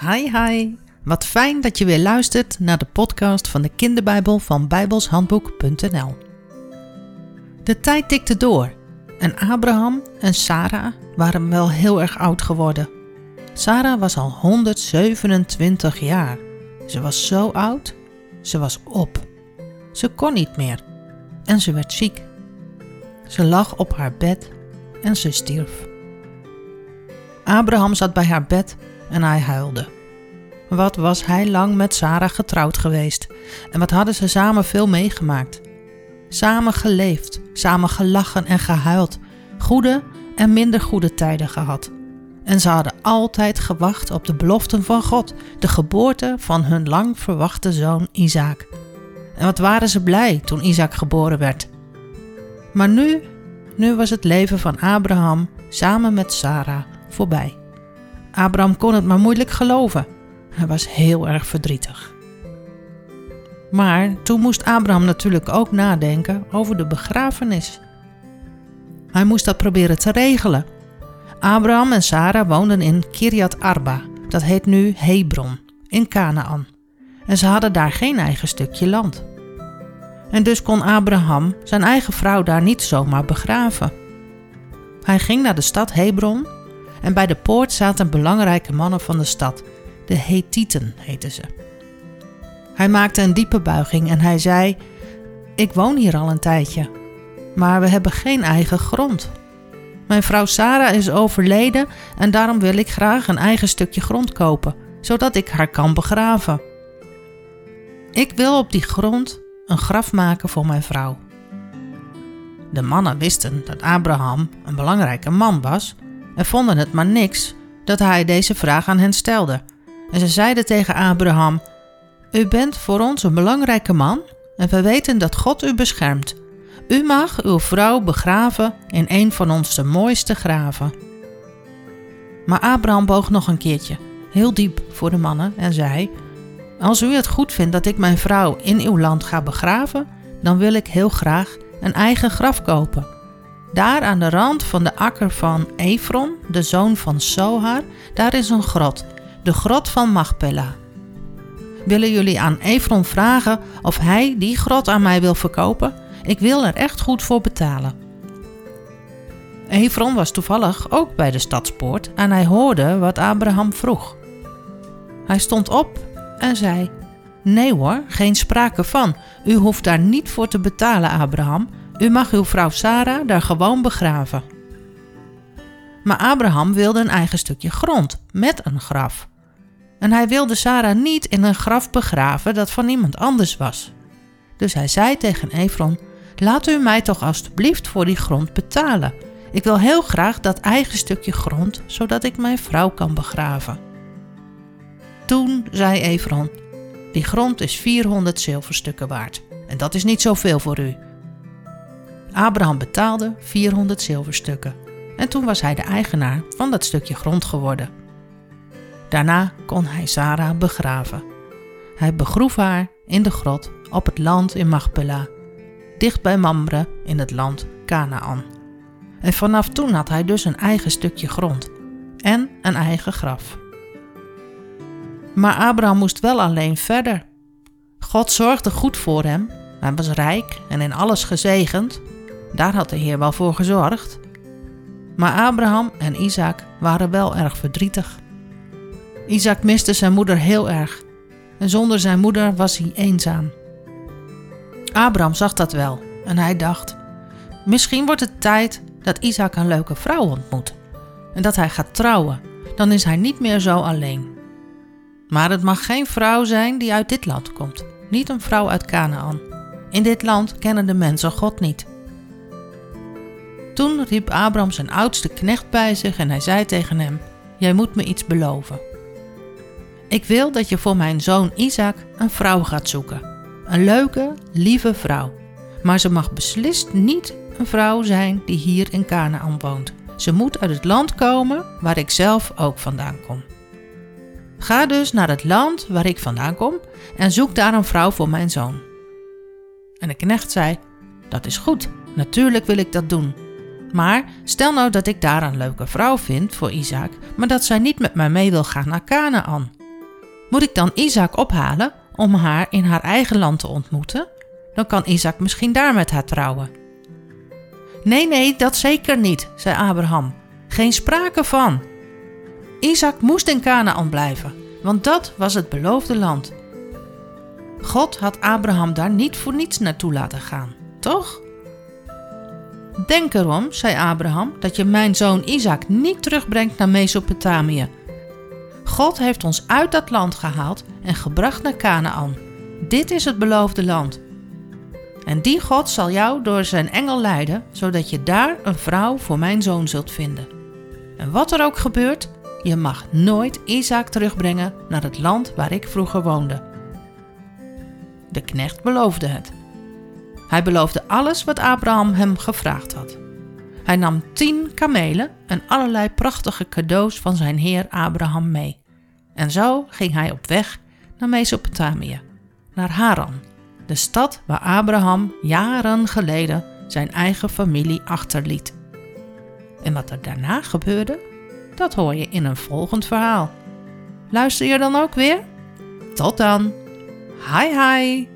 Hi hi, wat fijn dat je weer luistert naar de podcast van de kinderbijbel van bijbelshandboek.nl. De tijd tikte door en Abraham en Sarah waren wel heel erg oud geworden. Sarah was al 127 jaar. Ze was zo oud, ze was op. Ze kon niet meer en ze werd ziek. Ze lag op haar bed en ze stierf. Abraham zat bij haar bed en hij huilde. Wat was hij lang met Sarah getrouwd geweest en wat hadden ze samen veel meegemaakt. Samen geleefd, samen gelachen en gehuild, goede en minder goede tijden gehad. En ze hadden altijd gewacht op de beloften van God, de geboorte van hun lang verwachte zoon Isaac. En wat waren ze blij toen Isaac geboren werd. Maar nu, nu was het leven van Abraham samen met Sarah voorbij. Abraham kon het maar moeilijk geloven. Hij was heel erg verdrietig. Maar toen moest Abraham natuurlijk ook nadenken over de begrafenis. Hij moest dat proberen te regelen. Abraham en Sarah woonden in Kiryat Arba, dat heet nu Hebron, in Canaan. En ze hadden daar geen eigen stukje land. En dus kon Abraham zijn eigen vrouw daar niet zomaar begraven. Hij ging naar de stad Hebron en bij de poort zaten belangrijke mannen van de stad, de Hethieten heten ze. Hij maakte een diepe buiging en hij zei: Ik woon hier al een tijdje, maar we hebben geen eigen grond. Mijn vrouw Sarah is overleden en daarom wil ik graag een eigen stukje grond kopen, zodat ik haar kan begraven. Ik wil op die grond een graf maken voor mijn vrouw. De mannen wisten dat Abraham een belangrijke man was en vonden het maar niks dat hij deze vraag aan hen stelde. En ze zeiden tegen Abraham: U bent voor ons een belangrijke man en we weten dat God u beschermt. U mag uw vrouw begraven in een van onze mooiste graven. Maar Abraham boog nog een keertje, heel diep voor de mannen, en zei: Als u het goed vindt dat ik mijn vrouw in uw land ga begraven, dan wil ik heel graag een eigen graf kopen. Daar aan de rand van de akker van Efron, de zoon van Sohar, daar is een grot, de grot van Machpelah. Willen jullie aan Efron vragen of hij die grot aan mij wil verkopen? Ik wil er echt goed voor betalen. Efron was toevallig ook bij de stadspoort en hij hoorde wat Abraham vroeg. Hij stond op en zei: Nee hoor, geen sprake van. U hoeft daar niet voor te betalen, Abraham. U mag uw vrouw Sarah daar gewoon begraven. Maar Abraham wilde een eigen stukje grond met een graf. En hij wilde Sarah niet in een graf begraven dat van iemand anders was. Dus hij zei tegen Efron: Laat u mij toch alstublieft voor die grond betalen. Ik wil heel graag dat eigen stukje grond, zodat ik mijn vrouw kan begraven. Toen zei Efron: Die grond is 400 zilverstukken waard. En dat is niet zoveel voor u. Abraham betaalde 400 zilverstukken en toen was hij de eigenaar van dat stukje grond geworden. Daarna kon hij Sarah begraven. Hij begroef haar in de grot op het land in Machpelah, dicht bij Mamre in het land Canaan. En vanaf toen had hij dus een eigen stukje grond en een eigen graf. Maar Abraham moest wel alleen verder. God zorgde goed voor hem. Hij was rijk en in alles gezegend, daar had de Heer wel voor gezorgd. Maar Abraham en Isaac waren wel erg verdrietig. Isaac miste zijn moeder heel erg en zonder zijn moeder was hij eenzaam. Abraham zag dat wel en hij dacht: Misschien wordt het tijd dat Isaac een leuke vrouw ontmoet en dat hij gaat trouwen. Dan is hij niet meer zo alleen. Maar het mag geen vrouw zijn die uit dit land komt, niet een vrouw uit Canaan. In dit land kennen de mensen God niet. Toen riep Abraham zijn oudste knecht bij zich en hij zei tegen hem: Jij moet me iets beloven. Ik wil dat je voor mijn zoon Isaac een vrouw gaat zoeken. Een leuke, lieve vrouw. Maar ze mag beslist niet een vrouw zijn die hier in Canaan woont. Ze moet uit het land komen waar ik zelf ook vandaan kom. Ga dus naar het land waar ik vandaan kom en zoek daar een vrouw voor mijn zoon. En de knecht zei: Dat is goed, natuurlijk wil ik dat doen. Maar stel nou dat ik daar een leuke vrouw vind voor Isaac, maar dat zij niet met mij mee wil gaan naar Canaan. Moet ik dan Isaac ophalen om haar in haar eigen land te ontmoeten? Dan kan Isaac misschien daar met haar trouwen. Nee, nee, dat zeker niet, zei Abraham. Geen sprake van. Isaac moest in Canaan blijven, want dat was het beloofde land. God had Abraham daar niet voor niets naartoe laten gaan, toch? Denk erom, zei Abraham, dat je mijn zoon Isaac niet terugbrengt naar Mesopotamië. God heeft ons uit dat land gehaald en gebracht naar Canaan. Dit is het beloofde land. En die God zal jou door zijn engel leiden, zodat je daar een vrouw voor mijn zoon zult vinden. En wat er ook gebeurt, je mag nooit Isaac terugbrengen naar het land waar ik vroeger woonde. De knecht beloofde het. Hij beloofde alles wat Abraham hem gevraagd had. Hij nam tien kamelen en allerlei prachtige cadeaus van zijn heer Abraham mee. En zo ging hij op weg naar Mesopotamië, naar Haran, de stad waar Abraham jaren geleden zijn eigen familie achterliet. En wat er daarna gebeurde, dat hoor je in een volgend verhaal. Luister je dan ook weer? Tot dan! Hi hi!